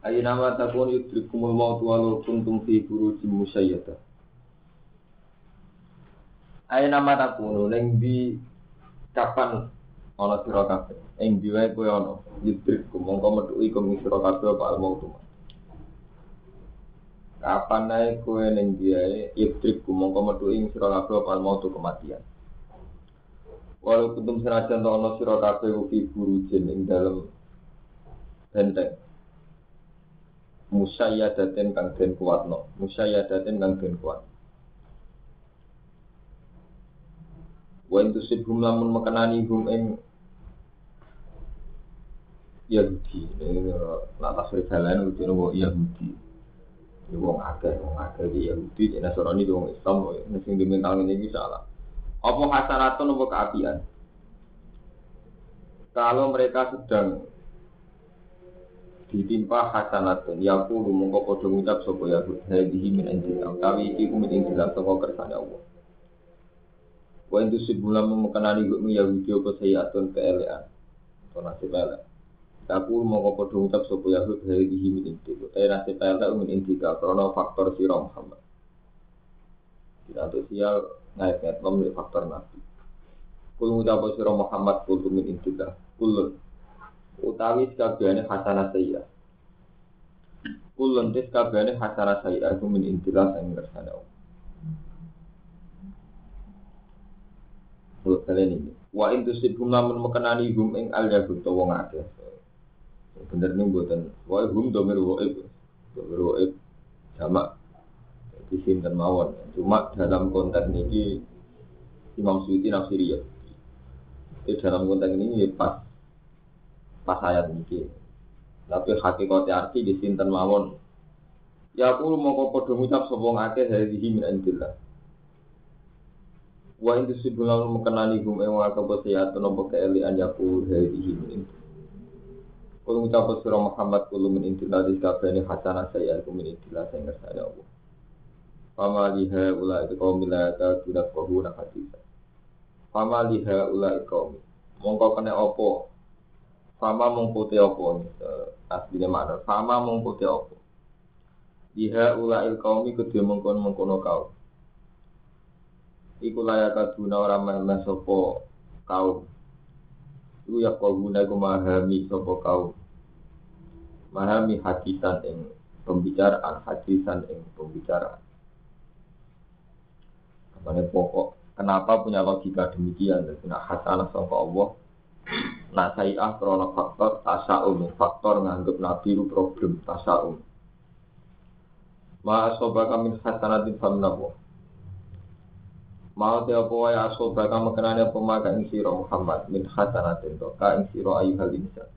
Aina ma takun yudrikumul maut walau kuntum fi burujim musyayyada. Aina ma takun ning di kapan ana sira kabeh. Ing di wae kowe ana yudrikum mongko metu iku sira kabeh apa al maut. Kapan nae kowe ning diae yudrikum mongko metu ing sira kabeh apa al maut kematian. Walau kuntum senajan ana sira kabeh fi burujin ing dalem benteng musayyadatin kang den kuatno. Musayyadatin kang den kuat. Wa intusibhum lamun mekenani hum ing Yahudi. Nak tasrif jalan itu nopo Yahudi. Ini wong akeh wong akeh di Yahudi di Nasrani di wong Islam mesti dimental ini salah. Apa hasanatun nopo keapian? Kalau mereka sedang ditimpa hasanatun. Yaku mongko padha ngucap sapa ya hadhihi min indillah. Utawi iki ku min indillah saka kersane Allah. Wa intu sibulam mekenani gue Yahudi apa sayatun keelean atau nasib elek. Yaku mongko padha ngucap sapa ya hadhihi min indillah. Utawi nasib elek min indillah karena faktor sira Muhammad. Tidak sosial ngait-ngait faktor nabi. Kul ngucap sira Muhammad kul min indillah. Kulun utawi sekabehane hasanah sayya. Kulun tis kabehane hasanah sayya iku min intilah sing ngersane Allah. Kalian ini. Wa in tusibhum lamun mekenani hum ing al yahud to wong. Bener nih buatan. Wa hum domir waib. Domir waib sama di sinten mawon. Cuma dalam konteks ini Imam Suyuti nafsiri ya. Dalam konteks ini ya pas pas ayat ini. Tapi hakikat arti di sinten mawon. Ya aku mau kau podo ngucap sobong akeh dari dihimin anjillah. Wa intu sibulan mengenani gum ing wa kebesehat nopo keelian yaku dari dihimin. Kalau ngucap surah Muhammad kulo min intillah di kabehane hasanah saya aku min intillah saya ngersane Allah. Fama liha ula itu kaum tidak kau nak hadis. Fama liha ula kaum. Mongko kena opo Fama mengkuti apa aslinya mana? Fama mengkuti apa? Diha ulail kaumi kedua mengkon mengkono kau. Iku layak kaduna orang mana sopo kau. Iku ya kau guna iku mahami sopo kau. Mahami hadisan ing pembicaraan, hadisan ing pembicaraan. Apa pokok? Kenapa punya logika demikian? Nah, hasanah sama Allah Saya krono faktor tasaum, faktor nganggep nabi problem tasaum. Ma asobaka min hasanatin famnahu. Mau te apa wae asobaka mekenane apa maka ing sira Muhammad min hasanatin to ka ing sira ayyuhal insan.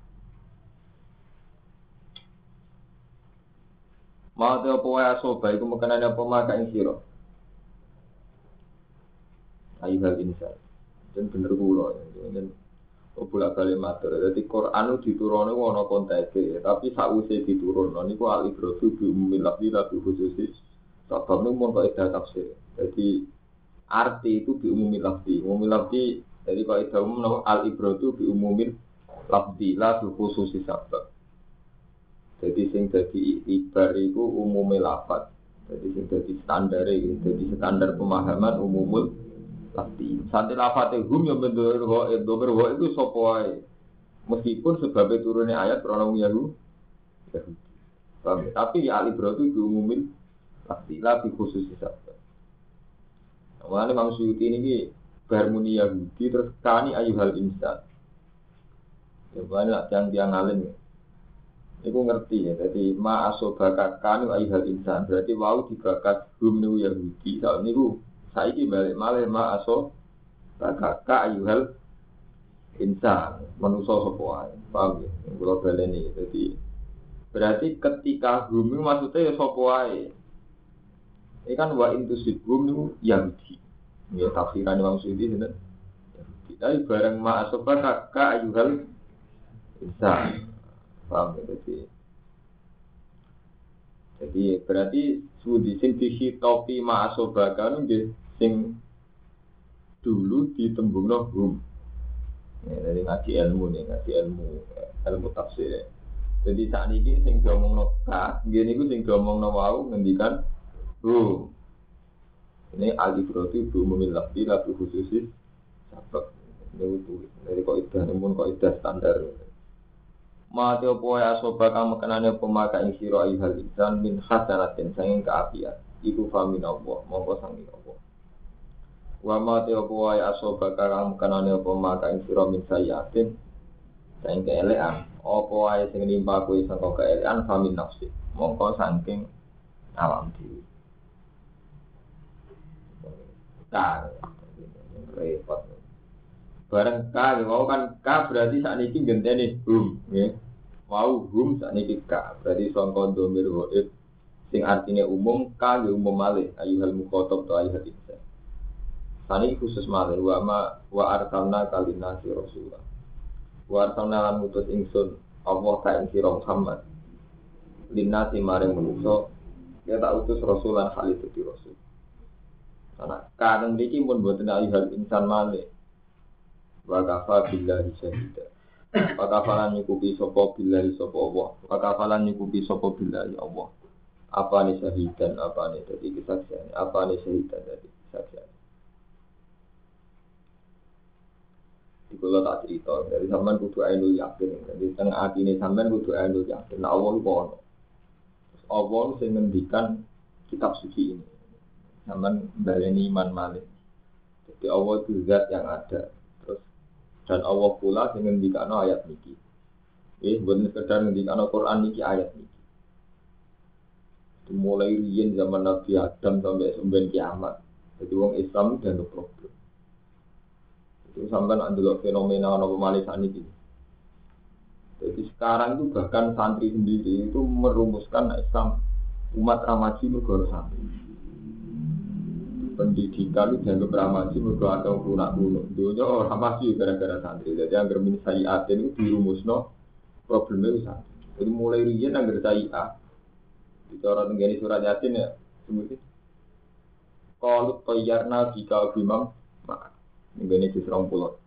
Mau te apa wae asoba iku mekenane apa maka ing sira. Ayyuhal insan. Dan bener kula ya. Bolak balik matur. Jadi Quran itu diturunkan wono konteks, tapi sausé diturun. Nah, niku al ibratu bi umumil lafzi lafi khususi. Sabab niku mun kok tafsir. Jadi arti itu bi umumil lafzi. Umumil lafzi jadi itu umum al ibratu bi umumil lafzi la bi khususi sabab. Jadi sing dadi ibar itu umumil lafaz. Jadi sing dadi standar jadi standar pemahaman umumul tapi santai lafate hum yang bendur goib, dober goib itu sopoai. Meskipun sebabnya turunnya ayat orang Yahudi. Tapi ya Ali Bro itu diumumin pasti lebih khusus saja. Nah, Imam Suyuti ini bermuni Yahudi terus kani ayuhal insan. Ya banyak yang dia ngalim. Iku ngerti ya, jadi ma asobaka kanu ayuhal insan. Berarti wau dibakat hum Yahudi. Soal niku saiki balik malih ma aso kakak ayuhal insan manusia sapa paham ya kula baleni dadi Berarti ketika hum maksudnya ya sapa wae. Ini kan wa intusib hum itu Yahudi. Ya tafsiran Imam Suyuti sinten? Yahudi. Tapi bareng ma asoba kakak ayuhal insan. Paham ya? Jadi jadi berarti sudi sing topi ma asoba kan sing dulu ditembungno hum. Ya, dari ngaji ilmu nih, ngaji ilmu ilmu tafsir. Jadi saat ini sing diomong no ka, gini gue sing diomong no wau ngendikan hum. Ini alif roti bu memilah bila bu khususis sabak. Ini itu dari kok idah, namun kok idah standar. Mati opo ya soba kamu kenane pemaka ing siro ayuhal insan min hasanatin sanging keapian. Iku famin Allah, mongko sanging Allah. Wa ma te apa wae asoba kang kanane apa maka ing sira min sayatin. Sing keelean. Apa wae sing nimpa kuwi saka keelean famin nafsi. Mongko saking alam dhewe. Kar repot. Bareng ka mau kan ka berarti saat ini genteni hum ya mau hum saat ini ka berarti sangka domir waib sing artinya umum ka umum malih. Ayuhal mukhotob to ayuhal Tani khusus malih wa ma wa arsalna kalina si Rasulullah. Wa arsalna lan mutus ingsun Allah ka ing sira Muhammad. Lina si maring manusa ya tak utus Rasulan kali itu Rasul. Karena kadang iki pun boten hal insan malih. Wa kafa billahi syahida. Wa kafalan nyukupi sapa billahi sapa Allah. Wa kafalan nyukupi sapa billahi Allah. Apa nih syahidan, apa nih dari kesaksian, apa nih syahidan dari kesaksian. Di kula tak cerita, dari sampean kudu ainul yakin. Jadi tengah hati ini sampean kudu ainul yakin. Nah Allah itu ono. Allah sing ngendikan kitab suci ini. Sampean baleni iman malik. Jadi Allah itu zat yang ada. Terus dan Allah pula sing ngendikan ayat niki. Eh, bukan sekedar ngendikan Quran niki ayat niki. Mulai riyen zaman Nabi Adam sampai sampai kiamat. Jadi wong Islam itu ada problem. Itu sampai nak dulu fenomena nopo malisan ini. Jadi sekarang itu bahkan santri sendiri itu merumuskan Islam umat ramaji mergo santri. Pendidikan itu dianggap ramaji mergo atau lunak kuno. Dunia orang masih gara-gara santri. Jadi yang germin sayiatin itu dirumusno problemnya itu santri. Jadi mulai riyen anggar sayiat. Itu orang tenggani surat yasin ya. Kalau toyarna jika bimam ini di serong pulau.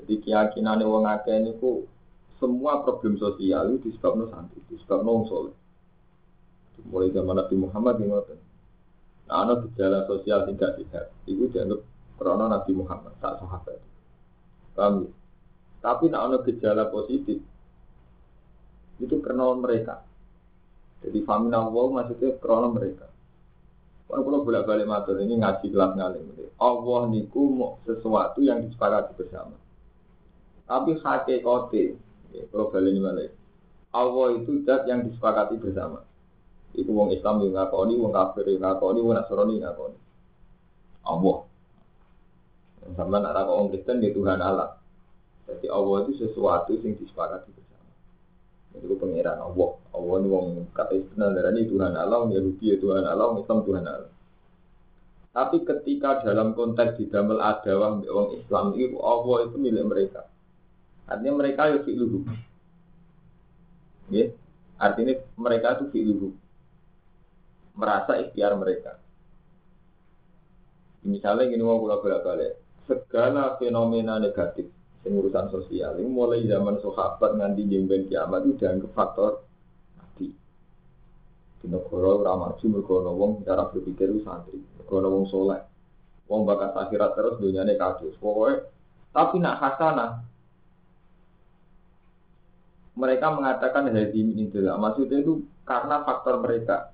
Jadi keyakinan wong akeh niku semua problem sosial itu disebabkan santri, disebabkan wong soleh. Mulai zaman Nabi Muhammad yang ngoten. Nah, ada gejala sosial tidak sehat, itu dianggap karena Nabi Muhammad, tak sahabat. Paham ya? Tapi nak ada gejala positif, itu karena mereka. Jadi famina Allah maksudnya karena mereka. Kan kalau bolak balik matur ini ngaji kelas ngalim. Allah niku mau sesuatu yang disepakati bersama. Tapi hakikate, ya, kalau balik balik. Allah itu zat yang disepakati bersama. Itu wong Islam yang ngakoni, wong kafir yang ngakoni, wong Nasrani yang ngakoni. Allah. Sama nak wong Kristen di Tuhan Allah. Jadi Allah itu sesuatu yang disepakati bersama. Itu pengiran Allah. Allah ini wong kata istilah ini Tuhan Allah, Yahudi ya Tuhan Allah, Islam Tuhan Allah. Tapi ketika dalam konteks di dalam adawah wong Islam itu Allah itu milik mereka. Artinya mereka itu fi'luhu. Ya, artinya mereka itu fi'luhu. Merasa ikhtiar mereka. Misalnya gini mau bolak balik segala fenomena negatif yang urusan sosial ini mulai zaman sahabat nganti jemben kiamat itu dianggap faktor nabi. Di negara ramaju mergo wong cara berpikir itu santri. Kono wong soleh. Wong bakat akhirat terus dunyane kados. Pokoknya tapi nak hasanah mereka mengatakan hadi ini tidak maksudnya itu karena faktor mereka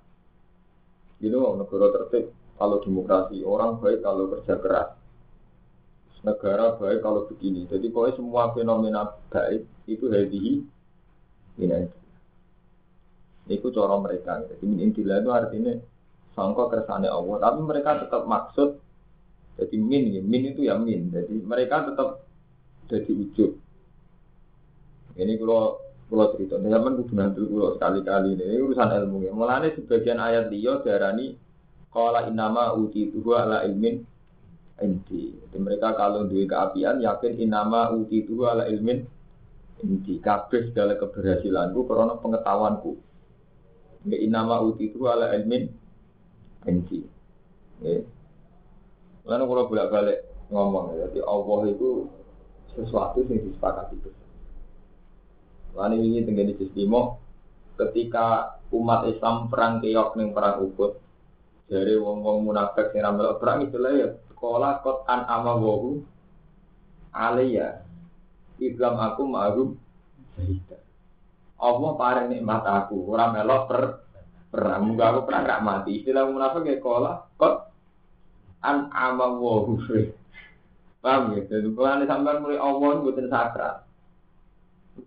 gitu negara tertib kalau demokrasi orang baik kalau kerja keras negara baik kalau begini. Jadi pokoknya semua fenomena baik itu hadi ini itu cara mereka. Jadi intilah itu artinya sangka kersane Allah. Tapi mereka tetap maksud jadi min ya. Min itu ya min. Jadi mereka tetap jadi ujub ini kalau Pulau cerita, zaman kudu nanti pulau sekali-kali ini. Urusan ilmu ya. Mulanya sebagian ayat dia darani Kala inama uti tuhu ala ilmin inti. Jadi mereka kalau duwe keapian yakin inama uti tuhu ala ilmin inti. Kabeh segala keberhasilanku karena pengetahuanku. Ya inama uti tuhu ala ilmin inti. Ya. Lalu kalau bolak-balik ngomong jadi Allah itu sesuatu yang disepakati bersama. Lalu ini tinggal di Sistimo, ketika umat Islam perang keok ning perang Uhud, dari wong-wong munafik yang ramal perang itu lah ya sekolah kot an ama wohu aliyah Islam aku ma'hum sahida. Allah paling nikmat aku, orang melok per perang, muga aku perang gak mati. Istilah munafik ya sekolah kot an ama wohu. Paham ya? Jadi kalau sampai mulai Allah bukan sakral.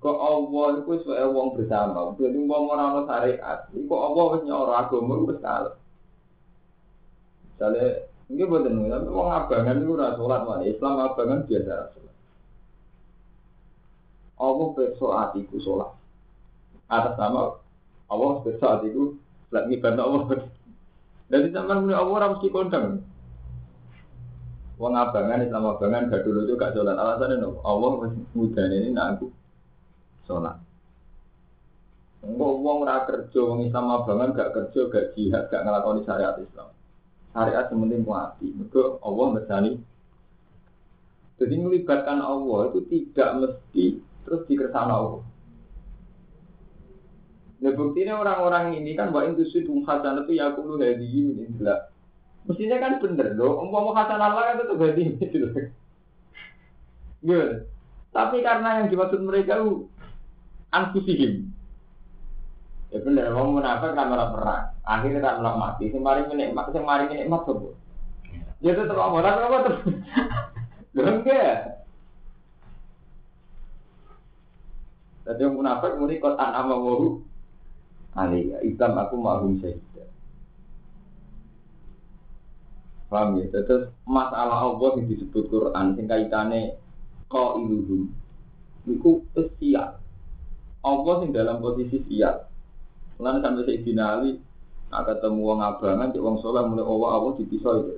Kok Allah itu sebagai wong bersama. Jadi wong orang orang syariat. Kok Allah wis nyoro agama wis kalah. Misalnya, ini buat tapi wong abangan itu ora sholat mana. Islam abangan biasa sholat. Allah besok hatiku sholat. Atas nama Allah besok hatiku lagi bantu Allah. Dari zaman mulai Allah harus kondang. Wong abangan Islam abangan gak dulu itu gak sholat. Alasannya no, Allah mudah ini nak aku sholat. Enggak wong ora kerja, wong Islam abangan gak kerja, gak jihad, gak ngelakoni syariat Islam. Syariat sementing mati. Mereka Allah misalnya. Jadi melibatkan Allah itu tidak mesti terus dikersana Allah. Nah buktinya orang-orang ini kan wa itu sih hasanah itu ya kulo hadi ini jelas. Mestinya kan bener loh, mau hasanah Allah kan tetap hadi ini loh. Gitu. Tapi karena yang dimaksud mereka itu anfusihim. Ya bener, wong munafik kan ora perang. Akhirnya kan ora mati. Sing mari nikmat, sing mari nikmat sapa? Ya tetep apa ora apa terus. Lho enggak. Tadi yang munafik muni kot an ama wahu Ali, ikam aku ma'hum syahidah. Paham ya? Terus masalah Allah yang disebut Quran, sing kaitane kau iluhum. Iku sial. Allah yang dalam posisi sial. Lalu sampai saya dinali, nak ketemu wong abangan, cek wong soleh mulai Allah Allah dipisah itu.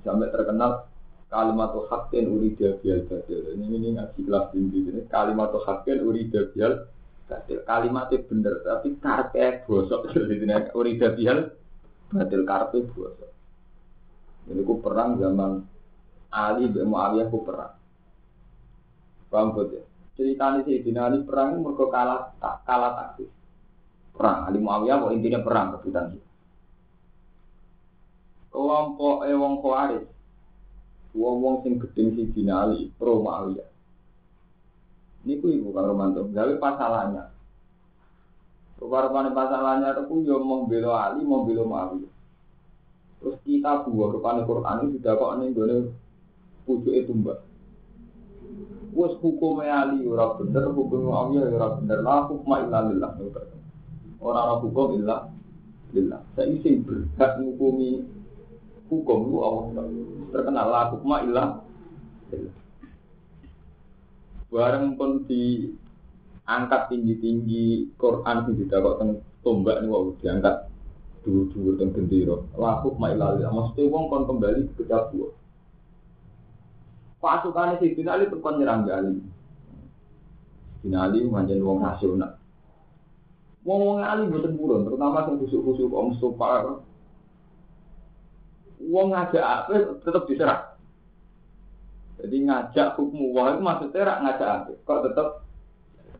Sampai terkenal kalimat hakken urida bial badil. Ini ini ngaji kelas tinggi ini kalimat hakken urida bial badil. Kalimatnya bener tapi karpe bosok. urida bial badil karpe bosok. Ini ku perang zaman Ali bin Muawiyah ku perang. Paham ya? Ceritanya si Ali perang itu mereka kalah kalah taktis perang. Ali Muawiyah kok intinya perang rebutan. Kelompok eh wong Khawarij. Wong-wong sing gedeng si Ali pro Muawiyah. Niku ibu Kang Romanto, gawe pasalannya. Rupa-rupanya pasalannya itu yo mau bela Ali, mau bela Muawiyah. Terus kita buah rupanya Quran itu sudah kok nih gue pucuk itu mbak. Wes hukumnya Ali ora bener, hukum Muawiyah ora bener. Lah hukma illa lillah. Orang-orang hukum ilah lillah. Saya isi berhak menghukumi hukum itu Allah terkenal lah hukma ilah Bareng pun diangkat tinggi-tinggi Quran tidak kok tombak nih wow diangkat dulu-dulu teng gendero. Lah hukma ilah lillah. Maksudnya wong kon kembali ke Jawa. Pasukannya si itu kon nyerang Gali. Binali manjen wong nasional. Wong wong ali boten purun, terutama sing khusuk-khusuk Om Mustofa. Wong ngajak apa tetap diserah. Jadi ngajak hukum wah itu maksudnya rak ngajak apa? Kok tetap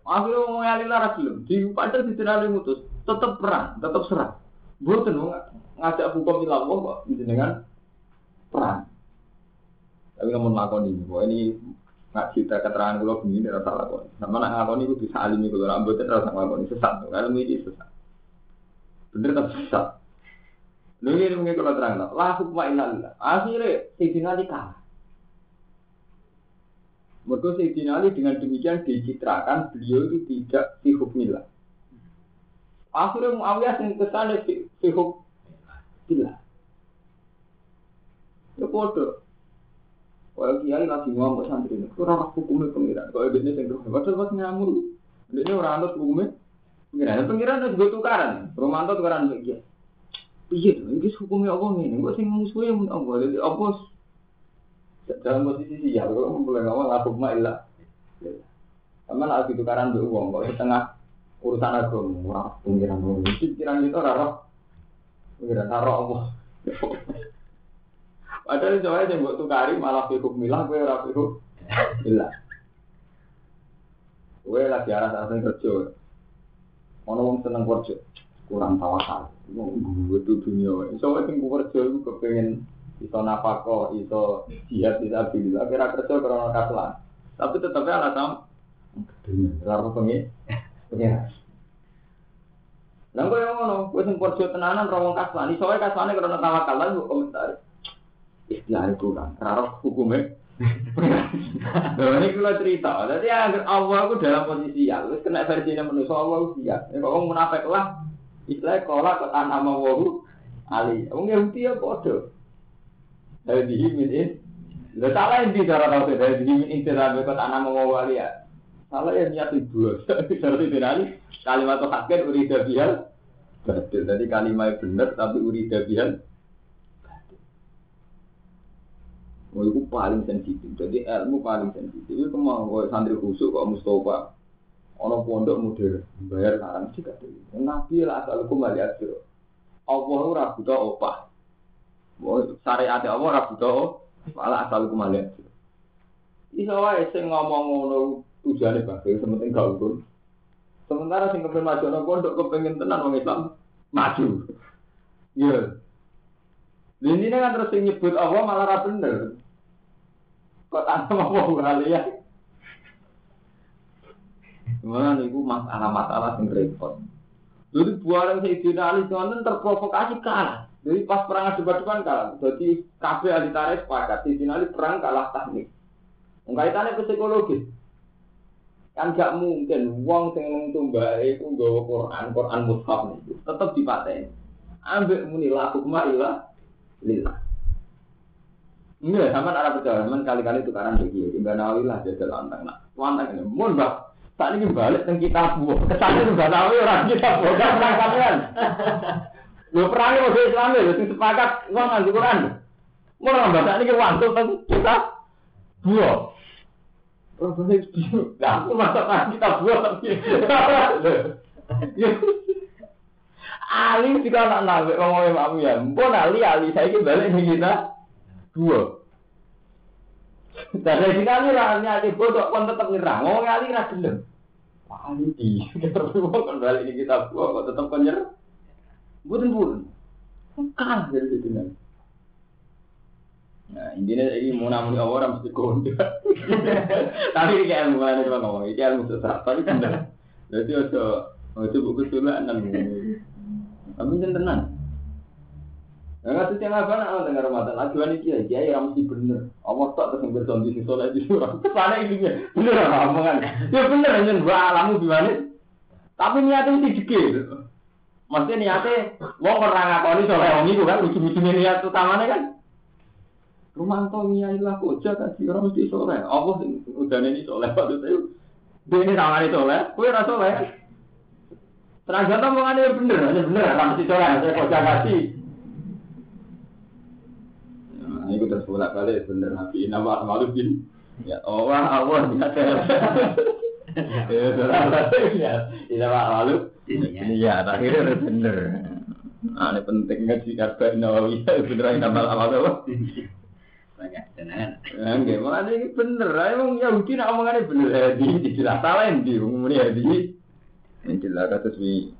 akhirnya wong ali laras belum. Di padahal di ali mutus, tetap perang, tetap serah. Boten wong ngajak hukum ilah kok dengan perang. Tapi namun lakon ini, bahwa ini Nak cerita keterangan kalau begini tidak salah kok. Sama nak ngakoni itu bisa alimi kalau rambut itu rasa ngakoni sesat. Kalau ini sesat. Bener tapi sesat. Lalu ini mungkin kalau terang lah. Lah hukma ilallah. Akhirnya Sayyidina Ali kalah. Mereka Sayyidina Ali dengan demikian dicitrakan beliau itu tidak di hukmillah. Akhirnya Muawiyah yang ke sana di hukmillah. Ya bodoh. Kalau kiai lagi ngomong santri ini, ramah hukumnya pengiran. Kalau ini yang terus, padahal pas ngamur, Ini orang anut hukumnya. Pengiran, pengiran itu juga tukaran. Romanto tukaran begitu. Iya, ini hukumnya apa nih? Gue sih musuhnya mun apa? Jadi apa? Dalam posisi sih ya, kalau mulai ngomong aku mah ilah. Sama lah itu tukaran be uang, kok setengah urusan agama, wah pengiran uang. Pikiran itu raro, pengiran raro apa? Padahal coba yang buat tukari malah fikuk milah, gue ora fikuk milah. Gue lagi arah arah kerja. Ono wong seneng kerja, kurang tawakal. Gue tuh dunia. Soalnya sing kerja itu kepengen iso napako, iso jihad, bisa bila. Kira kerja karena kaslan. Tapi tetapnya alasan Lalu pengen, pengen. Lah kok yang ngono, kowe sing kerja tenanan rawong kaslan, iso wae kaslane karena tawakal lan kok komentar. Istilah kurang, raro hukumnya. Nah, ini kalau cerita, jadi agar Allah itu dalam posisi ya, terus kena versinya manusia Allah siap. Ya kalau munafik lah, istilahnya kolak ke tanah mawahu ali. Orang Yahudi ya bodoh. Dari dihimin Lo salah yang di cara tahu dari dihimin ini dari ke tanah mawahu ali ya. Salah yang niat itu. Seperti ini kalimat hakin urida bihal. Betul. Jadi kalimat benar tapi urida bihal. Oh, itu paling sensitif. Jadi ilmu paling sensitif. Itu mau santri khusus kok Mustafa. Ono pondok modern bayar sekarang juga dulu. Nabi lah asal kembali aja. Allah ora buta opah. Syariat Allah ora buta malah asal kembali aja. Iso wae sing ngomong ngono tujuane bagus, sementing gak ukur. Sementara sing kepen maju nang pondok kepengen tenan wong Islam maju. Iya. Ini kan terus nyebut Allah malah ra bener. Kok tanpa mau kalian? Mana itu masalah-masalah yang repot. Jadi buaran Sayyidina Ali itu terprovokasi kalah. Jadi pas perang debat-debat kalah. Jadi kabeh ahli tarikh sepakat Sayyidina Ali perang kalah teknik. Kaitannya ke psikologis. Kan gak mungkin wong sing tumbak itu nggawa Quran, Quran mushaf itu tetep dipateni. Ambek muni la hukma illa lillah. Enggak, sama arah percaya, men kali-kali tukaran begini. Mbak Nawawi lah jajal lantang. Lantang ini, mun mbak, saat ini balik tentang kita buah. Kesannya Mbak Nawawi orang kita buah, kan perang kalian. Lo perangnya mau Islam ya, sing sepakat uang nganti Quran. Mau orang saat ini wantul tentang kita buah. Oh, balik Nah, aku kita buah tapi. Ali juga anak nabi ngomongin mamu ya. Mpun Ali Ali saya ini balik nih kita dua. Dan dari sini Ali aja bodoh kon tetap nyerang. Ngomong Ali rah gelem. Di kita dua kan balik nih kita dua kok tetap kon nyerang. Buten buten. Kalah dari situ nih. Nah, intinya ini mau namun orang mesti kondang. Tapi ini kayak ilmu mana cuma ngomong, ini ilmu sesat. Tapi benar. Jadi ada, ada buku tulan tapi jangan tenang. Nah, nggak yang apa nak dengar Ramadan. Ajuan ini kiai kiai yang mesti bener. Allah tak terus nggak di sini di surah. Sana ini bener apa omongan. Ya bener aja gua alamu gimana. Tapi niatnya mesti dikit. Maksudnya niatnya, wong pernah ngakoni soleh wong itu kan, ujung-ujungnya niat utamanya kan. Rumah tau niat lah orang mesti soleh. Allah udah ini soleh, waktu itu. Dia ini tangan itu soleh, kue rasa soleh. Tenaga tuh mengenai bener, hanya bener, mesti coba, saya kok kasih. Nah, itu terus bolak balik bener nabi nama malu bin. Ya Allah, Allah ya Ya, ini malu. Iya, akhirnya bener. Nah, ini penting ngaji karba nawawi, bener ini nama malu apa? Banyak tenan. Enggak, makanya ini bener. Emang Yahudi nak omongannya bener. Eh, di tidak salah di umumnya di. Ini jelas wi.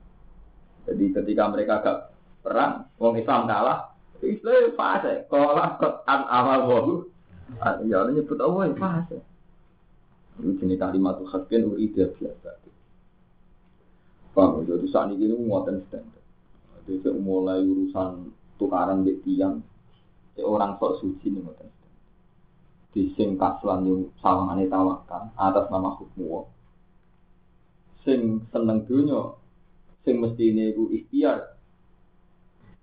Jadi ketika mereka agak perang, wong Islam kalah, Islam fase. Kalah kot an awal wahu. Ya nyebut Allah fase. Ini jenis kalimat khaskin ide biasa. Paham? Jadi saat ini muatan standar. Jadi mulai urusan tukaran di tiang, orang sok suci nih muatan di sing kaslan yang sawangane tawakan atas nama hukum sing seneng dunia, sing mesti ini ikhtiar.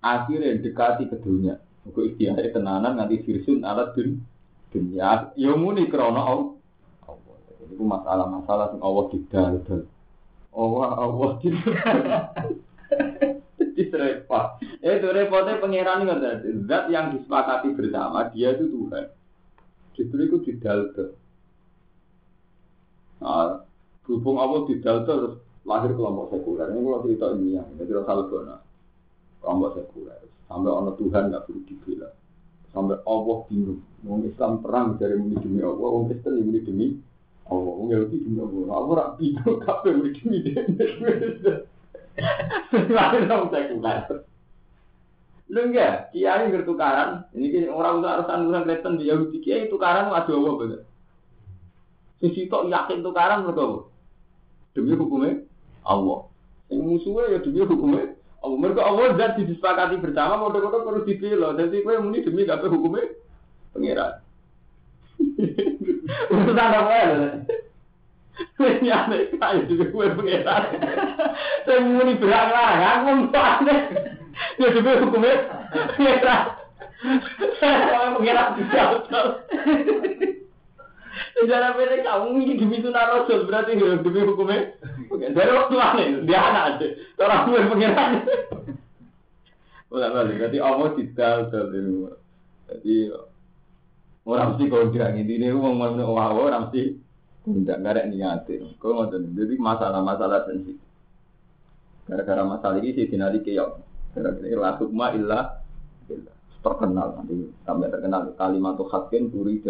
Akhirnya dekati ke dunia. Iku ikhtiar tenanan nganti firsun alat dun dunia. Ya muni krono Allah. Itu masalah-masalah sing Allah didal-dal. Oh, Allah Jadi repot. Eh, itu repotnya pangeran ini Zat yang disepakati bersama dia itu Tuhan. Justru itu didalda. Nah, berhubung Allah didalda terus lahir kelompok sekuler. Ini kalau cerita ini ya, jadi rasa lebona. Kelompok sekuler. Sampai orang Tuhan nggak perlu dibela. Sampai Allah bingung. Mau Islam perang dari muni demi Allah, orang Kristen muni demi Allah, orang Yahudi demi Allah. Allah rak bingung kapan muni demi. Lahir orang sekuler. Lu enggak, kiai bertukaran. Ini orang urusan urusan Kristen di Yahudi kiai tukaran ada Allah bener. Sisi tok yakin tukaran mereka demi hukumnya Allah. Yang musuhnya ya demi hukumnya Allah. Mereka Allah dan disepakati bersama mau kode perlu dipilih. Jadi kue muni demi gak hukumnya pengiran. Urusan apa ya? Ini aneh kaya juga kue pengiran. Saya muni berang lah, aku aneh. Ya demi hukumnya pengiran. Saya pengiran Sejarah pendek kamu ini demi sunnah rasul berarti demi hukumnya. Dari waktu aneh dia anak aja. Orang tua pengiran. Ulah balik. Jadi Allah tidak terlalu. Jadi orang mesti kalau bilang ini ini uang mana orang orang mesti tidak ada niatin. Kau ngotot. Jadi masalah-masalah sensitif. Gara-gara masalah ini sih dinari keok. Gara-gara la hukma illa terkenal nanti sampai terkenal kalimat tuh hakin turi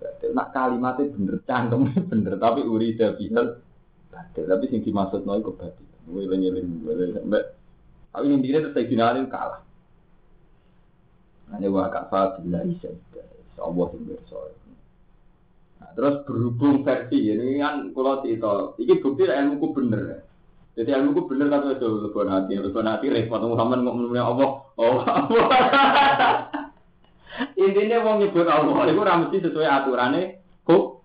jadil Nak kalimatnya bener, cangkem bener, tapi uri bihal Tapi sing dimaksud noy kebati. Wiling wiling wiling sampai. Tapi intinya terus Sayyidina kalah. Hanya wa kafa billahi syahida. Allah yang bersoal. Nah, terus berhubung versi ini kan kalau cerita, ini bukti ilmuku bener. Jadi ilmuku bener tapi itu lebih hati, lebih hati repot Muhammad ngomongnya Allah. Oh, Allah. Intinya mau nyebut Allah itu mesti sesuai aturannya kok.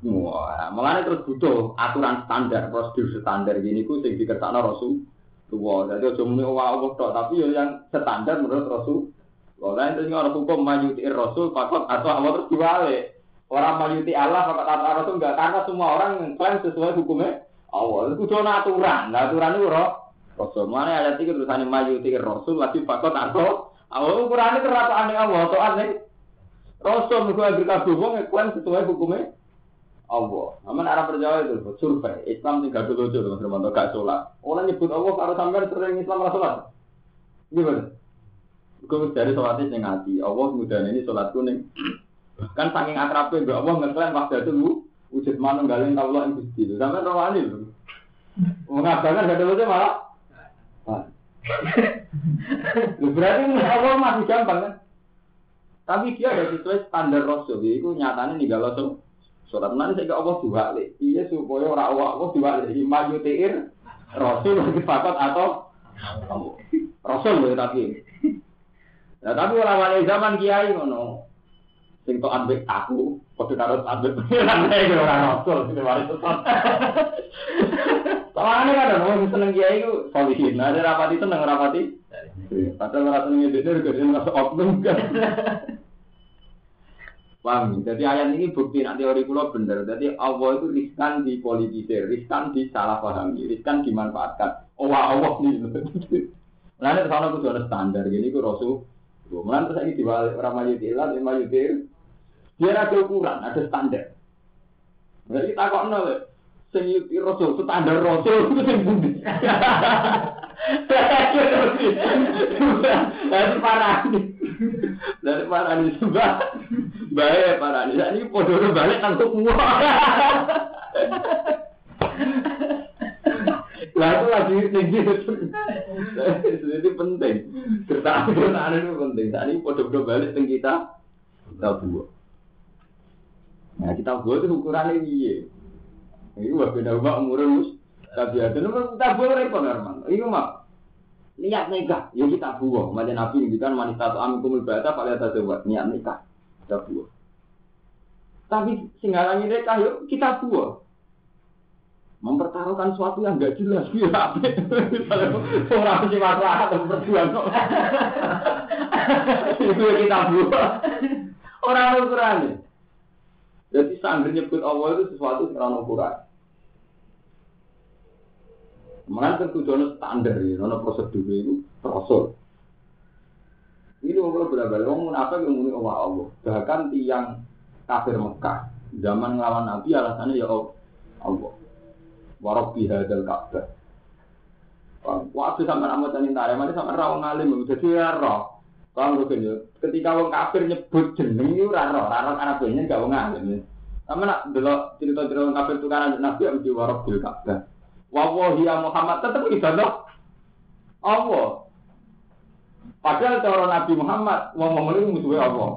Wah, makanya terus butuh aturan standar, prosedur standar gini ku sing dikersakno Rasul. Wah, jadi aja muni Allah tok, tapi yo yang standar menurut Rasul. Wah, lain itu orang hukum mayuti Rasul fakot atau Allah terus diwale. Orang mayuti Allah fakot atau Rasul enggak karena semua orang klaim sesuai hukumnya Allah. Itu aturan. Aturan itu Rasul. Mana ayat itu tulisannya mayuti Rasul lagi fakot atau Allah ukurannya terlalu aneh Allah atau aneh. Rasul mereka agak wong iklan sesuai hukumnya Allah. Aman arah perjalanan itu survei. Islam tinggal dulu dulu Mas Romanto gak sholat. Orang nyebut Allah kalau sampai sering Islam sholat. Gimana? Gue dari sholatnya yang hati. Allah mudah ini sholat kuning. Kan saking akrabnya Mbak Allah ngeklaim waktu itu lu wujud mana galeng Allah yang gusti. Sampai rawani loh. Mengabarkan gak ada malah. Berarti Allah masih gampang kan? Tapi dia ada sesuai standar Rasul. Itu nyatanya nih kalau so, surat nanti saya Allah dua le. Iya supaya orang Allah Allah dua le. Maju tiir Rasul lebih fakat atau Rasul loh tapi. Nah tapi orang zaman kiai ngono. Sing to ambek aku, karo ambek pengiran orang Rasul sing mari Soalnya kan orang seneng kiai itu solihin. Nah, ada rapati seneng rapati. Padahal orang seneng itu juga dia merasa oknum kan. Paham? Jadi ayat ini bukti nanti teori pulau bener. Jadi Allah itu riskan di politisir, riskan di salah pahami, riskan dimanfaatkan. Oh Allah nih. Nah, ini sana itu ada standar. Jadi itu Rasul. Mulai terus ini diwalik orang mayuti Dia ada ukuran, ada standar. Berarti kita kok nol sing rasul standar rasul itu sing budi. Dari parah dari parah ini sebab baik parah ini ini podo balik langsung semua. Lalu lagi tinggi jadi penting. Kertaan itu penting. Tadi podo-podo balik tinggi kita kita buat. Nah kita buat itu ukurannya iya. Ini wah beda umat umurnya mus. Tapi ada nomor kita boleh repot Arman. Ini mah niat nikah, ya kita buah. Macam Nabi ini kan wanita atau amin kumul bata pada atas buat niat nikah kita buah. Tapi singgalangi nikah yuk kita buah. Mempertaruhkan sesuatu yang gak jelas, ya orang sih masalah atau berjuang itu kita buah. Orang ukurannya. Jadi sambil nyebut Allah itu sesuatu yang ukuran. Mengenai kan tujuan standar ya, nono prosedur itu rasul. Ini kalau benar-benar orang munafik yang muni Allah Allah. Bahkan tiang kafir Mekah zaman ngelawan Nabi alasannya ya Allah. Warok bihadal Ka'bah. Waktu sama nama tani tare, mana sama rawang alim, jadi ya roh. Kalau gue ketika wong kafir nyebut jeneng itu raro, raro karena punya gak wong alim. Sama nak delok cerita-cerita wong kafir tukaran Nabi yang di warok bil Ka'bah. Wawahi ya Muhammad tetap ibadah Allah. Padahal cara Nabi Muhammad wong ngomong itu musuhnya Allah.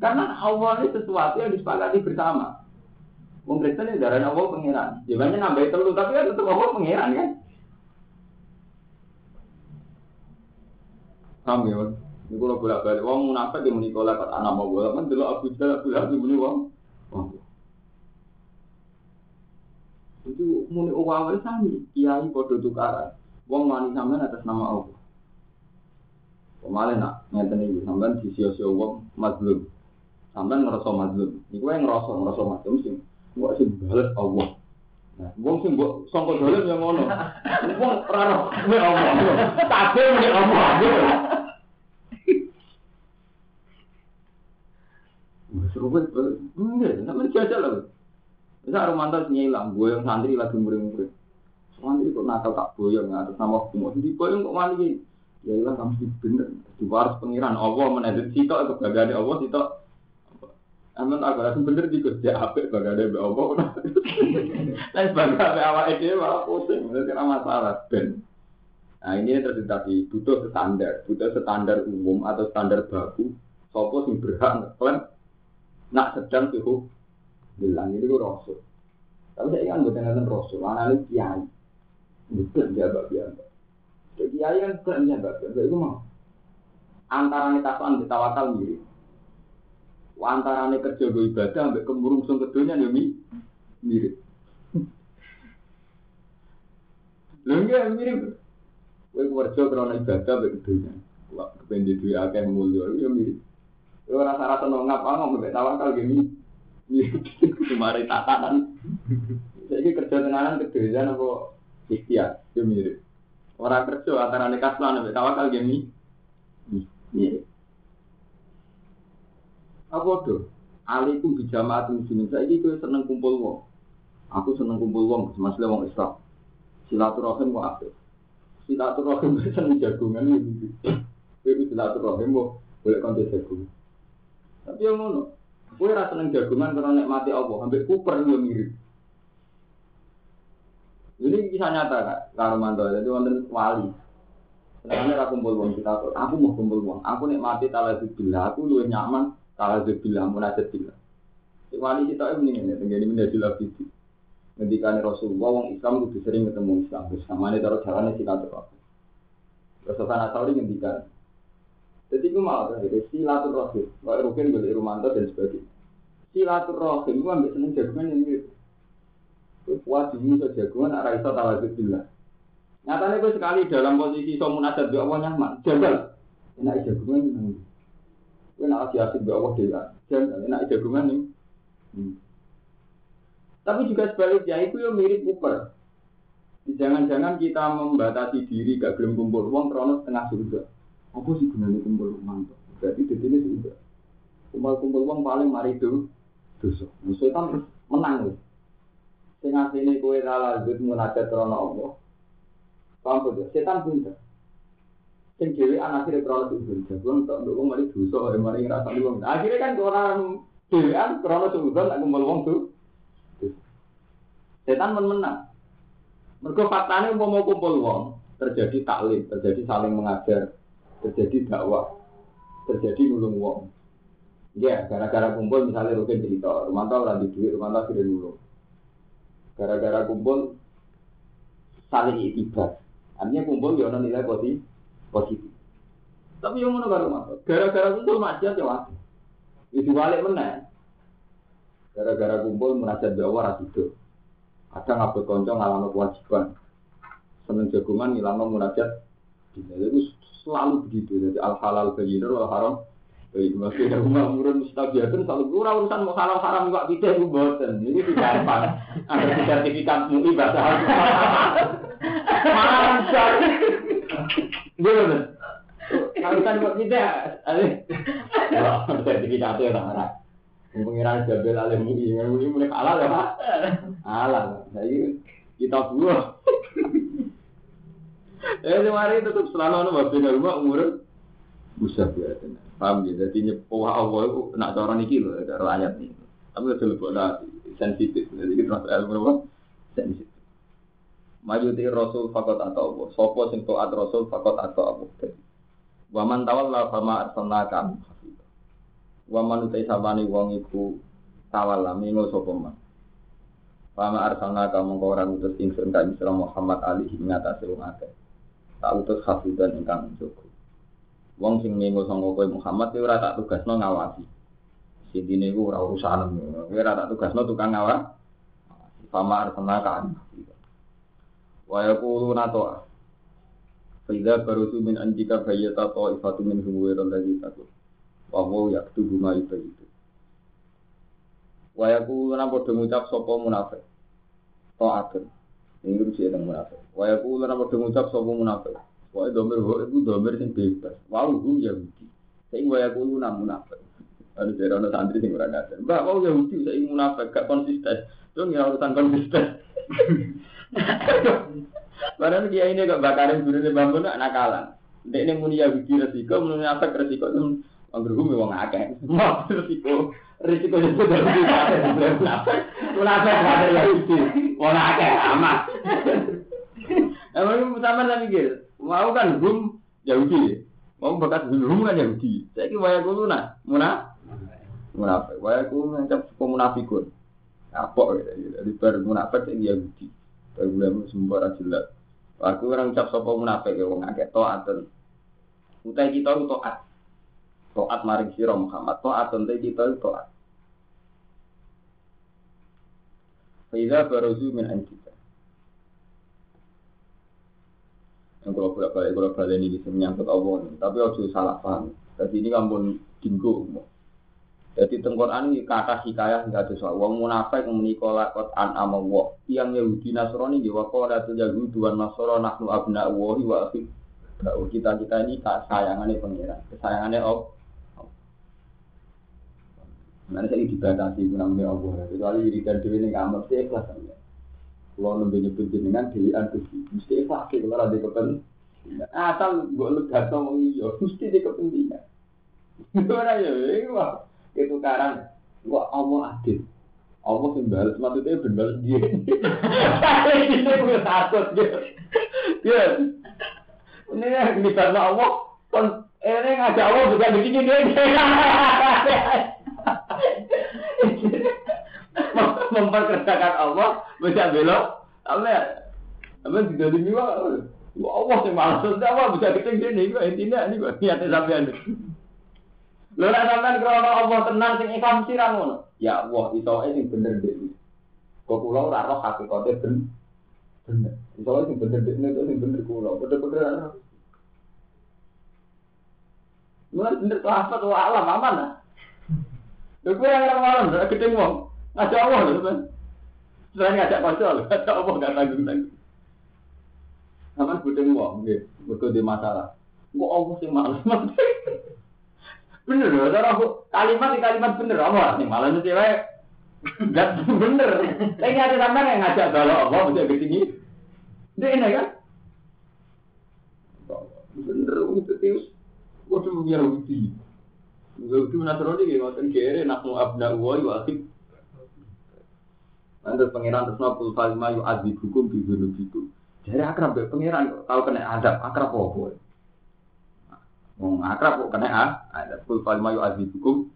Karena Allah ini sesuatu yang disepakati bersama. Wong Kristen ini darahnya Allah pengiran. Jawabannya nambah telu tapi kan tetap Allah pengiran kan. Paham ya? Ini kalau bolak balik, wong munafik yang menikah lewat anak mau bolak kan dulu Abu Jahal Abu Lahab muni wong. Itu muni awal sami, kiai podo tukaran. Wong wani sampean atas nama Allah. Kemarin nak ngeten iki sampean disio-sio wong mazlum. Sampean ngerasa mazlum. Iku yang ngerasa ngerasa mazlum sing mbok sing bales Allah. Nah, wong sing mbok sangka dolen yang ngono. Wong ora roh Allah. Kabeh muni Allah. Seru banget, enggak, sampai jajal lah. Bisa Romanto nyilang, gue yang santri lagi murid-murid. Santri kok nakal tak boyong atas nama hukum. Di boyong kok mali Ya ilah kamu sih bener. Di waras pengiran Allah menedit sitok bagade Allah sitok. Amin aku rasa bener di kerja apik bagade be Allah. Lain sebagai apa awak itu malah pusing. Itu kira masalah ben. Nah ini terjadi tadi butuh standar, butuh standar umum atau standar baku. Sopo sing berhak ngeklaim nak sedang suhu bilang ini gue rasul. Tapi saya kan bukan ngeten rasul, analis kiai. Bukan jabat biasa. Jadi kiai kan bukan jabat biasa. Itu mau antara nih tasuan ditawakal mirip. Antara nih kerja gue ibadah, sampai kemurungsung keduanya nih mirip. Lho enggak mirip. Kowe kerja karena ibadah sampai keduanya. Wah, kepengen duit akeh mulya, ya mirip. Yo rasa-rasa nongap ngomong mbek tawakal gini. Kemarin tatanan. Jadi kerja tenanan kedejan apa ikhtiar, yo mirip. Orang kerja antara nekat lan mbek tawakal gini. Mirip. Apa tuh? Alikum bijamaat muslimin. Saya itu seneng kumpul wong. Aku seneng kumpul wong, masalah wong Islam. Silaturahim kok apik. Silaturahim seneng jagungan iki. Itu silaturahim kok boleh kontes jagungan. Tapi yang ngono, gue rasa seneng jagungan karena nikmati Allah, sampai kuper yang mirip. Ini kisah nyata kak, kalau mantu jadi wonten wali. Sebenarnya aku kumpul uang kita, aku mau kumpul uang, aku nikmati talazubillah, aku lu nyaman talazubillah, munajat billah. Si wali kita ini ini, tenggini menjadi lebih Ngendikan Rasulullah, wong Islam itu sering ketemu Islam, bersama ini taruh jalannya silaturahmi. Rasulullah Nasauri ngendikan, jadi itu malah jadi silaturahim. Kalau Rukin boleh Rumanto dan sebagainya. Silaturahim itu ambil seneng jagungan yang gitu. Puas ini so jagungan arah iso tawajud bila. Nyatanya gue sekali dalam posisi so munajat doa Allah nyaman. Jagal. Enak jagungan ini. Gue nak asik doa Allah dia. Jagal. Enak jagungan ini. Hmm. Tapi juga sebaliknya itu yang mirip Uber. Jangan-jangan kita membatasi diri gak gelem kumpul uang kronos setengah surga. Apa sih gunanya kumpul uang? Berarti di sini sudah. Kumpul-kumpul uang paling mari itu dosa. Musuh kan terus menang. Sing asline kowe ra lanjut munajat krana Allah. Paham tuh? Setan pinter. Sing dhewe anak akhire krana sujud. Jago untuk nduk wong mari dosa, mari ngrasani wong. Akhirnya kan orang dhewean krana sujud tak kumpul wong tuh. Setan men menang. Mergo faktane umpama kumpul wong, terjadi taklim, terjadi saling mengajar, terjadi dakwah, terjadi nulung wong. Ya, gara-gara kumpul misalnya Rukin cerita, Romanto orang di duit, Romanto sudah nulung. Gara-gara kumpul saling itibar. Artinya kumpul ya nilai positif. positif. Tapi yang mana karo Romanto? Gara-gara kumpul maksiat ya waktu. Itu balik mana? Gara-gara kumpul merasa dakwah rasido. Ada ngabut konco ngalami kewajiban. Seneng jagungan ngilangno munajat. Itu selalu begitu. Jadi al halal bayyinur wal haram Baik, ada rumah murun mustabiatun selalu kurang urusan mau halal haram juga tidak itu boten. Ini tidak gampang. Ada sertifikat MUI bahasa Arab. Mantap. Gimana? Urusan buat tidak. Sertifikat itu tak Pengiran Jabel alih MUI, MUI mulai halal ya pak. Halal. Jadi kita buah. Eh, kemarin tetap selalu ada bapak rumah umur mustabiatun. Paham ya? Jadi nyepuh Allah itu nak cara niki loh, cara ayat ini. Tapi udah lebih sensitif. Jadi kita masuk ilmu apa? Sensitif. Maju di Rasul fakot atau apa? Sopo sing taat Rasul fakot atau apa? Waman tawalla fama arsalnaka Waman utai sabani wong iku tawalla mingo sopo man. Fama arsalnaka mongko ora ngutus ingsun ka Isra Muhammad alihi ngatasi wong akeh. Tak utus hafidan ingkang cukup. Wong sing mengo sangka kowe Muhammad ora tak tugasno ngawasi. Sintine iku ora urusan. Kowe ora tak tugasno tukang ngawasi. Fama arsalna kan. Wa yaquluna to. Faiza barusu min anjika bayyata ta'ifatu min huwairal ladzi takut. Wa huwa yaktubu ma yubayyitu. Wa yaquluna padha ngucap sapa munafik. Ta'atun. Ini rusi yang munafik. Wa yaquluna padha ngucap sapa munafik. Wah, domir ho itu domir sing bebas. Wow, hum Yahudi. Saya ingin waya kulo namun munafik. Ada dari orang santri sing ora ngajar. Mbak, ingin munafik gak konsisten. Itu nggak urusan konsisten. Padahal dia ini gak bakarin guru bambu nak nakalan. Dek ini muni Yahudi resiko, muni resiko wong akeh. Resiko resiko munafik. Akeh amat. Emang sama lagi gitu. Mau kan hum Yahudi. Mau bekas hum kan Yahudi. Saya kira waya kulo nah, muna munafik. Waya kulo ngancap suku munafikun. Apa gitu. Jadi ber munafik sing Yahudi. Berbulan sembar jelas. Aku orang cap sapa munafik ya wong akeh taatan. Utai kita itu taat. Taat maring sira Muhammad. Taat ente kita itu taat. Faiza baruzu min anjika. yang kalau bolak balik kalau balik ini bisa menyangkut Allah. Tapi harus salah paham. Jadi ini kampun dinggo jadi tengkoran ini kata hikayah nggak ada soal wong munafik menikah kot an amawo yang Yahudi Nasrani di wakola itu Yahudi tuan Nasrani nahnu abna wahi wa akhir kita kita ini kesayangannya pangeran. Kesayangannya Allah. Nanti saya dibatasi namanya Allah. Kecuali diri dan diri ini nggak mesti ikhlas saja. Kalau nembe nyebut jenengan dewan kusti, mesti ikhlas kalau ada kepentingan. Asal gue lega sama iya, mesti di kepentingan. Gimana ya? Wah, itu karang. Wah, Allah adil. Allah sing balas maksudnya ben balas dia. Ini gue takut dia. Ya. Ini yang dibalas Allah kon ini ngajak Allah juga begini dia. Memperkerjakan Allah bisa belok apa ya apa tidak dimiwa Allah sih malas Allah bisa keting sini intinya ini gue niatnya sampean Lha nek sampean krono Allah tenang sing ikhlas sirang. Ya Allah, isoke sing bener dek. Kok kula ora roh hakikate ben bener. Isoke sing bener dek nek sing bener kula. Bener-bener ana. Mulai bener apa tuh alam aman lah. Lha kuwi yang malam ora ketemu wong. Ngajak Allah lho, Mas. Selain ngajak kanca lho, ngajak Allah gak tanggung-tanggung. Aman ketemu wong nggih, mergo di masalah. Kok Allah sing males. Bener loh, cara aku kalimat kalimat bener apa nih malah nanti wae gak bener. Tapi ada sampean yang ngajak balok Allah bisa ke sini. Dia ini kan? Bener itu tius. Waduh Yahudi. Yahudi Nasrani gitu, ngoten kere nak mau abna uwa yu akhir. Nanti pangeran terus nopul falma yu adi hukum di gunung itu. Jadi akrab ya pangeran tahu kena adab akrab apa? Wong akrab kok kena ah, ada full fal mayu azibukum.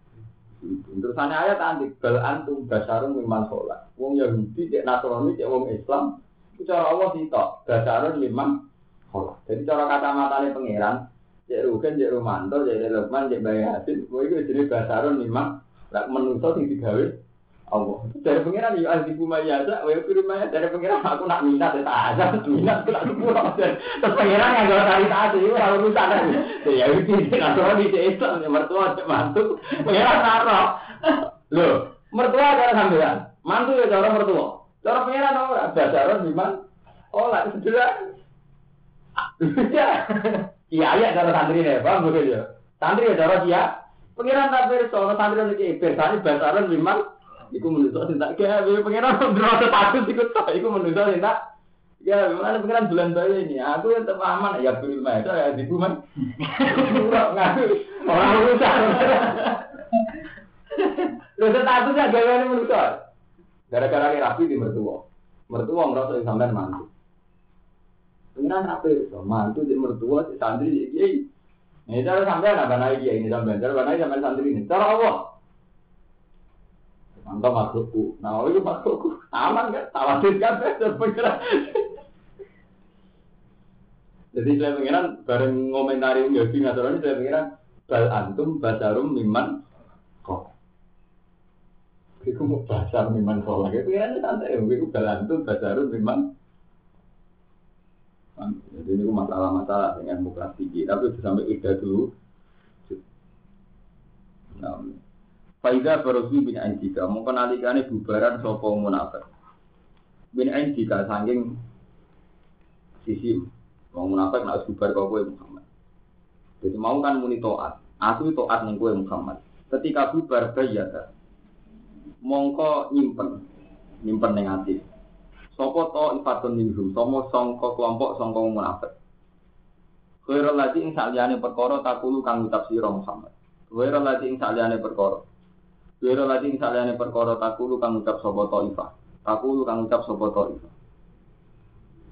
Terus ana ayat nanti bal antum basarun mimman sholat. Wong Yahudi cek Nasrani cek wong Islam itu cara Allah sih tok basarun mimman sholat. Jadi cara kata-matane pangeran cek Rugen cek Romanto cek Lukman cek Bayi Hasin kowe iki jenenge basarun mimman lak menungso sing digawe Allah. Dari pengiran ya ahli buma biasa, wa firman dari pengiran aku nak minat ya tak minat nak sepuluh. Terus pengiran yang gak tari taat itu kalau rusak kan. Ya itu tidak tahu di Islam ya mertua mantu. Pengiran naruh. Loh, mertua cara sampean. Mantu ya cara mertua. Cara pengiran ora dasaran gimana? Oh, lah sederhana. Iya, iya cara santri nih, paham betul ya? Santri ya cara dia. Pengiran tak berso, santri lagi bersani basaran memang Iku menurut sing tak gawe pengiran ndrono status iku tok iku menurut sing tak Ya, memang pengiran bulan bayi ini. Aku yang tetap aman ya beri itu ya di rumah. Ngaku orang rusak. Lho statusnya gawe ini menurut Gara-gara ini rapi di mertua. Mertua merasa sampean mantu. Pengiran rapi, mantu di mertua, si santri di kiai. Ini cara sampean apa naik kiai ini sampean, cara naik sampean santri ini. Cara Allah. Mantap makhlukku. Nah, itu makhlukku. Aman kan? Tawadir kan? Berpengiran. Jadi saya pengiran bareng ngomentari Yahudi Nasrani saya pengiran bal antum basarum miman kok. Iku mau basar miman kok lagi. Pengiran santai. Iku bal antum basarum miman jadi ini masalah-masalah dengan muka tinggi, tapi sampai ida dulu. Nah, Faida barosu bin Anjika, mau kenalikane bubaran sopo munafik. Bin Anjika saking sisi mau munafik nak bubar kau kue Muhammad. Jadi mau kan muni toat, aku toat neng kue Muhammad. Ketika bubar bayata, mongko nyimpen, nyimpen neng hati. Sopo to ifatun minhum, somo songko kelompok songko munafik. Khairul lagi ing saliyane perkara takulu kang ucap sira Muhammad. Khairul lagi ing saliyane perkara Wira lagi misalnya perkara takulu kang ucap sopo toifa. Takulu kang ucap sopo toifa.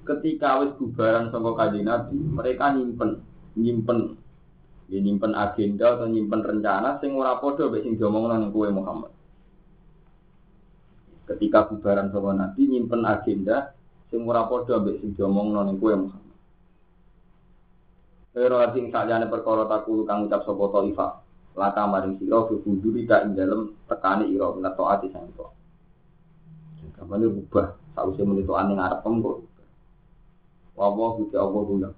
Ketika wis bubaran saka kanjeng Nabi, mereka nyimpen, nyimpen, ya nyimpen agenda atau nyimpen rencana sing ora padha mek sing diomongno ning Muhammad. Ketika bubaran saka Nabi nyimpen agenda sing ora padha mek sing diomongno ning kowe Muhammad. Lagi misalnya perkara takulu kang ucap sopo toifa laka maring sira fi buduri ka ing dalem tekani ira minat taati sang to. Kamane rubah sause menito ane ngarep kok. Wa wa kita Allah guna.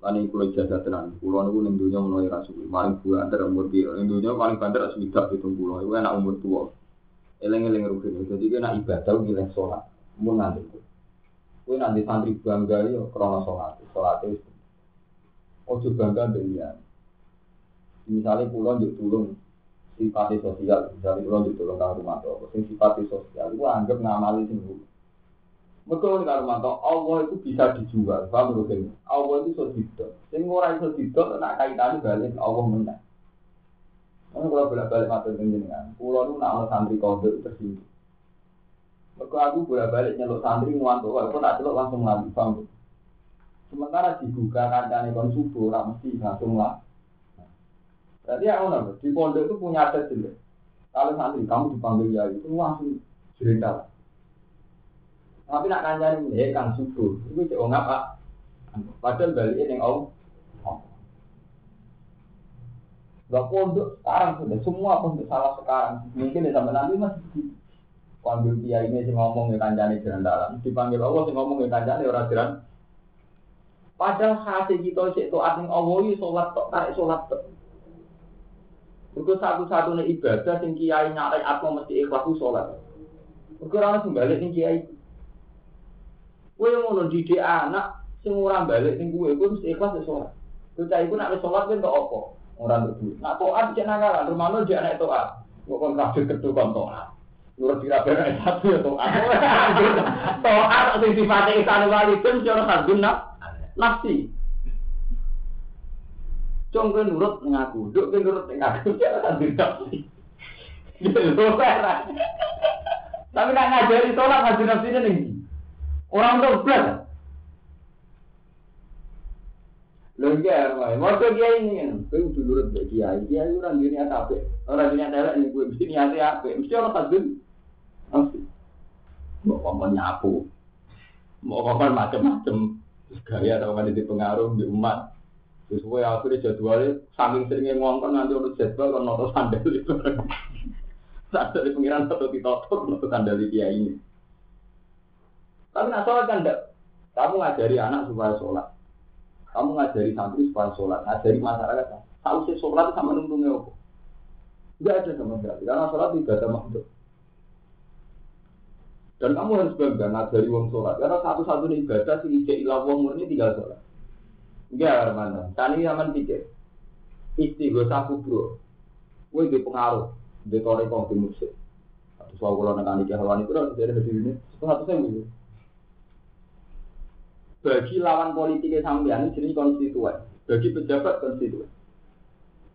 Lan jasa tenan. Kula niku ning donya menawa ra suwi. Maring bulan ter umur piro? Ning donya paling banter swidak pitung puluh. Iku enak umur tua. Eleng-eleng rugen. Jadi kena ibadah ngiling sholat. Mun nanti. Kowe nanti santri bangga yo krana sholat. Sholat itu. Ojo bangga dengan misalnya pulau juga tulung simpati sosial, misalnya pulau juga tulung kang rumah tuh, sing simpati sosial, itu anggap ngamali sing. Betul kang rumah Allah itu bisa dijual, paham mungkin? Allah itu so didol, sing ora iso didol, nak kaitannya balik Allah menang. Karena kalau bolak balik mata dengan pulau itu nak santri kode tersinggung. Mereka aku bolak balik nyeluk santri ngantuk, aku tak celuk langsung lagi, paham? Sementara dibuka kancane kon subuh, mesti langsung lah. Jadi yang mana? Di pondok itu punya adat jelek. Kalau santri kamu dipanggil ya itu langsung cerita. Tapi nak kanjani ini, kang subuh, itu cek ngap pak. Padahal baliknya yang om. Gak pondok sekarang sudah semua pondok salah sekarang. Mungkin ya sampai nanti masih. Panggil dia ini sih ngomong ya kanjani jalan dalam. Dipanggil Allah sih ngomong ya kanjani orang jalan. Padahal hasil kita cek tuh artinya Allah itu sholat tok, tarik sholat tok. Mergo satu-satunya ibadah sing kiai nyalek aku mesti ikhlas ku sholat. Mergo ora langsung balik sing kiai. Kowe ngono didik anak sing ora balik sing kowe iku mesti ikhlas ya sholat. Kita iku nak sholat kan kok apa? Ora ngerti. Nek toat dicek nang rumahno rumah lo dicek anak toat. Kok kon kabeh kedo kon toat. Nurut kira bener satu ya toat. Toat sing sifate isane wali pun yo ora kagun nak. Nafsi. Cung kowe nurut ning aku, nduk kowe nurut ning aku. Tapi nak ngajari sholat ngaji nafsi ini Orang tuh belas. Lho iya, mau kiai ini kan, kowe kudu nurut mbek kiai. Kiai ora ndine apa? Ora ndine elek ning kowe mesti niate apik. Mesti ora. Mau ngomong nyapu. Mau ngomong macam-macam. Gaya atau kan di pengaruh di umat. Terus gue akhirnya jadwalnya saking seringnya ngongkon nanti urut jadwal kan noto sandal itu. Dari pengiran atau ditotok untuk kandali kiai ini. Tapi nak sholat kan. Kamu ngajari anak supaya sholat. Kamu ngajari santri supaya sholat. Ngajari masyarakat. Tahu sih sholat sama nuntungnya apa? Enggak ada sama sekali. Karena sholat tidak ada makhluk. Dan kamu harus bangga ngajari wong sholat. Karena satu-satunya ibadah sih ijek ilah wong murni tinggal sholat. Enggak, Armando. Tani zaman pikir. Istighosah kubro. Gue di pengaruh. Di toreko di musik. Atau soal kalau nekani kehaluan itu harus jadi di sini. Satu saya gitu. Bagi lawan politiknya sampean jadi konstituen. Bagi pejabat konstituen.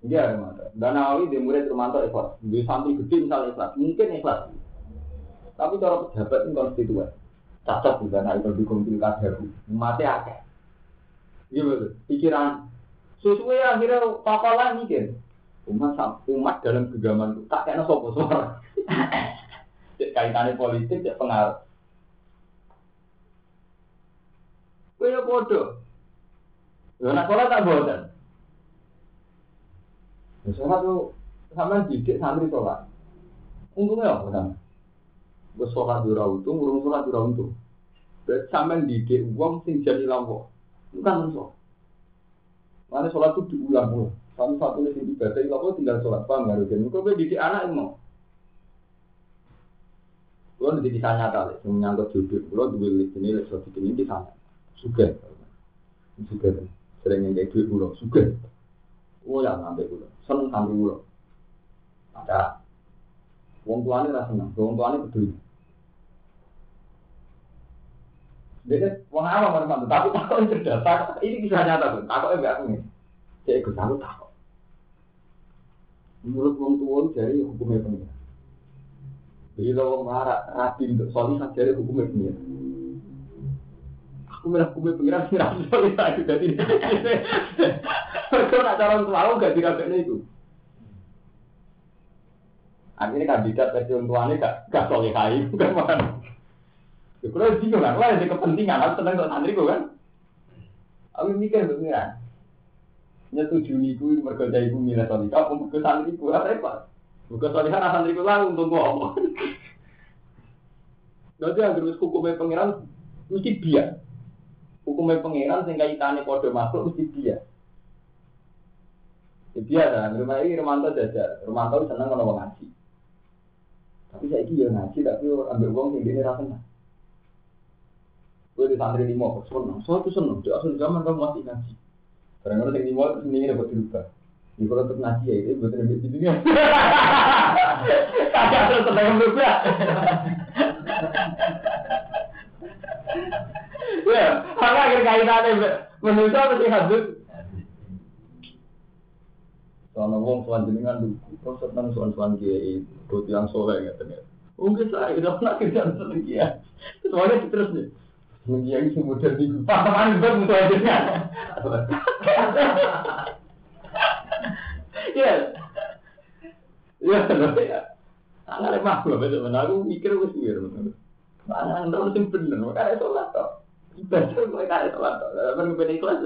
Enggak, Armando. Dan awali di murid Romanto ikhlas. Di santri gede misalnya ikhlas. Mungkin ikhlas. Tapi cara pejabat ini konstituen. Cocok juga nah itu dukung pilkada. Mati akeh. Iya. Pikiran sesuai akhirnya tokoh lah mikir. Umat umat dalam genggaman itu tak kena sopo suara. Kaitannya politik ya pengaruh. Kaya bodoh. Ya nak sholat tak bodoh. Ya sholat tuh sama didik santri sholat. Untungnya apa sama? Gue sholat untung, urung sholat di untung. Berarti sampean didik uang sing jadi lampau. Bukan sholat. Mana sholat itu diulang-ulang. Satu satunya sing ibadah itu tinggal sholat. Paham nggak Rugen? Kau didik anak mau. Kalau nanti bisa nyata, lek, menyangkut jodoh, kalau dua list ini, lek, suatu ini di sana, suka, suka, sering yang kayak duit pulau, suka, oh ya ngambil pulau, seneng sambil pulau, ada, wong tuanya rasa seneng, wong tuanya peduli, Jadi wong awam orang mantu, tapi takut itu cerdas. Ini bisa nyata tuh. Takut enggak aku nih. Saya ikut takut takut. Menurut wong tua dari hukumnya pengira. Bila wong marah rapi untuk dari hukumnya pengira. Aku merah hukumnya pengira sih rapi solih lagi jadi. Kalau nak calon tua gak dirapeknya itu. Akhirnya kandidat versi orang tuanya gak gak kan mana. Kalau bingung kan, kalau ada kepentingan, aku tenang untuk santri kan. Aku mikir pengiran. Nyetujui niku mergo jai iku milih solika, apa mergo santri ku ora repot. Mergo solika ra santri ku lah untung ku apa. Dadi anggere hukumnya pengiran mesti biar. Hukumnya pengiran sing kaitane padha makhluk mesti biar. Ya biasa, rumah ini Romanto jajar, Romanto seneng kalau ngaji. Tapi saya ini ya ngaji, tapi ambil uang sing dia rasanya. Gue di santri lima, seneng. Soal itu seneng. Di asal zaman kamu masih ngaji. Kadang-kadang yang lima itu sendiri dapat dirubah. Di kalau untuk ngaji ya itu betul betul di dunia. Kagak terus seneng berubah. Ya, karena kaitannya menurut mesti hadut. Soalnya wong soal jenengan dulu, terus seneng soal soal kiai, buat yang soleh ya. Mungkin saya udah pernah kerja seneng kiai. Soalnya terus nih. Mengiyahi si model di pasangan itu mutu aja Ya, ya, ya. Lemah gue betul benar. Aku mikir sih bener. Anak anda mesti bener. Makanya sholat toh. Ibadah kaya sholat toh. Apa gue beda ikhlas?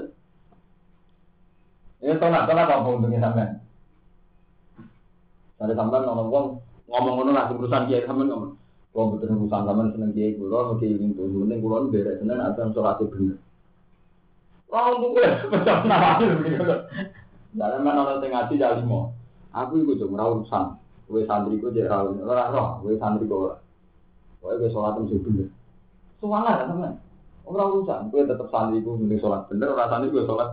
Ya sholat apa untungnya sampean? Ada sampean ngomong ngomong ngomong lah urusan kiai sampean ngomong. Kalau betul urusan zaman seneng kiai kulo, mesti ingin tuh, mending kulo beda seneng asal sholatnya bener. Wah, untuk gue macam nama begitu. Dalam mana orang tengah ngaji jadi mau. Aku ikut merawat urusan. Gue santri gue jadi rawat. Orang roh, gue santri gue. Gue gue sholat mesti bener. Soalnya kan teman. Orang urusan, gue tetap santri gue mending sholat bener. Orang santri gue sholat.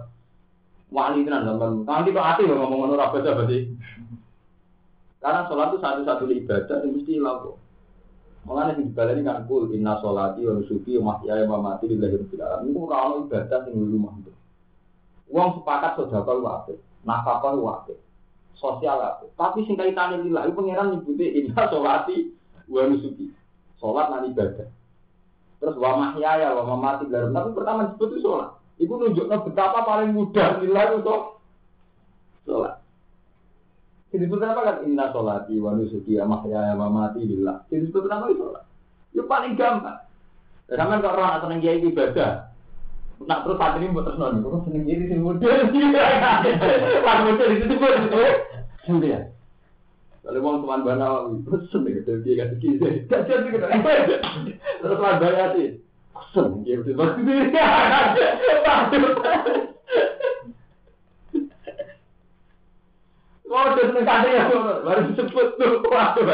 Wali tenan zaman. Nanti kok hati ngomong ngomong apa berarti. Karena sholat itu satu-satu ibadah yang mesti lakukan. Mengenai di balik ini kan kul inna sholati wa nusuki wa mahyaya wa mati lillahi rabbil alamin. Itu ora ibadah sing rumah itu. Wong sepakat sedekah apik, nafkah apik, sosial apik. Tapi sing kaitane lillah iku pangeran nyebuti inna sholati wa nusuki. Salat lan ibadah. Terus wa mahyaya wa mamati lillahi Tapi pertama disebut itu salat. Iku nunjukno betapa paling mudah lillah itu salat. Jadi disebut apa kan inna sholati wa nusuki wa mahyaya wa mati lillah. Disebut apa itu sholat? Ya paling gampang. Sama kalau orang seneng kiai ibadah, nak terus saat ini buat terus kok seneng kiai sih model, pas model itu disebut sudah. Kalau mau teman bana, pesen gitu dia kasih kiri, kasih gitu. Terus teman bana sih, pesen gitu. Mau terus nekati ya, baru disebut tuh, waduh,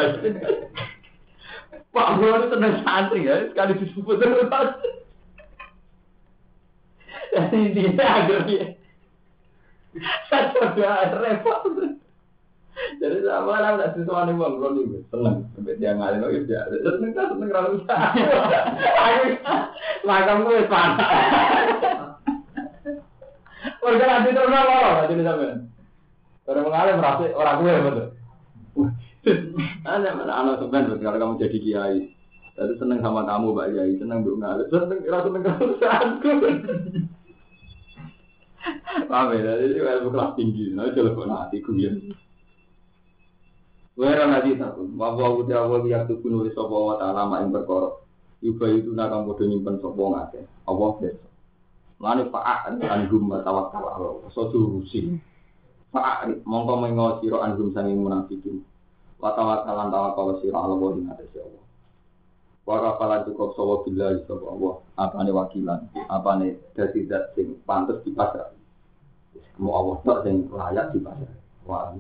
Pak Bro itu seneng santri ya, sekali disebut terus. Jadi intinya akhirnya, saya coba repot. Jadi sama lah nggak sesuatu nih bang, nih seneng, sampai dia ngalih lagi dia, seneng kan seneng kalau bisa. Ayo, makam gue panas. Warga nanti terus? Nanti bisa men. Orang mengalih merasa orang gue betul. Ada mana anak sebenarnya kalau kamu jadi kiai. Jadi seneng sama kamu Pak Kiai, seneng bu ngalir, seneng rasa seneng satu. Paham ya, jadi ilmu kelas tinggi, nah coba nanti ku ya. Wera nanti takut, bahwa udah awal biar tuh nulis sopo wa ta'ala yang berkorok. Yuba itu nakang bodoh nyimpen sopo ngake, Allah besok. Lani fa'ak anhum wa tawakkal Allah, so durusi. Fa'ak mongko mengo siro anhum sanging munafikin. Wa tawakkalan tawakkal siro Allah wa ing atas Allah. Wa kafalan cukup sawa billahi sapa Allah, apane wakilan, apane dadi zat sing pantes dipasrah. Mau Allah tok sing layak dipasrah. Wah,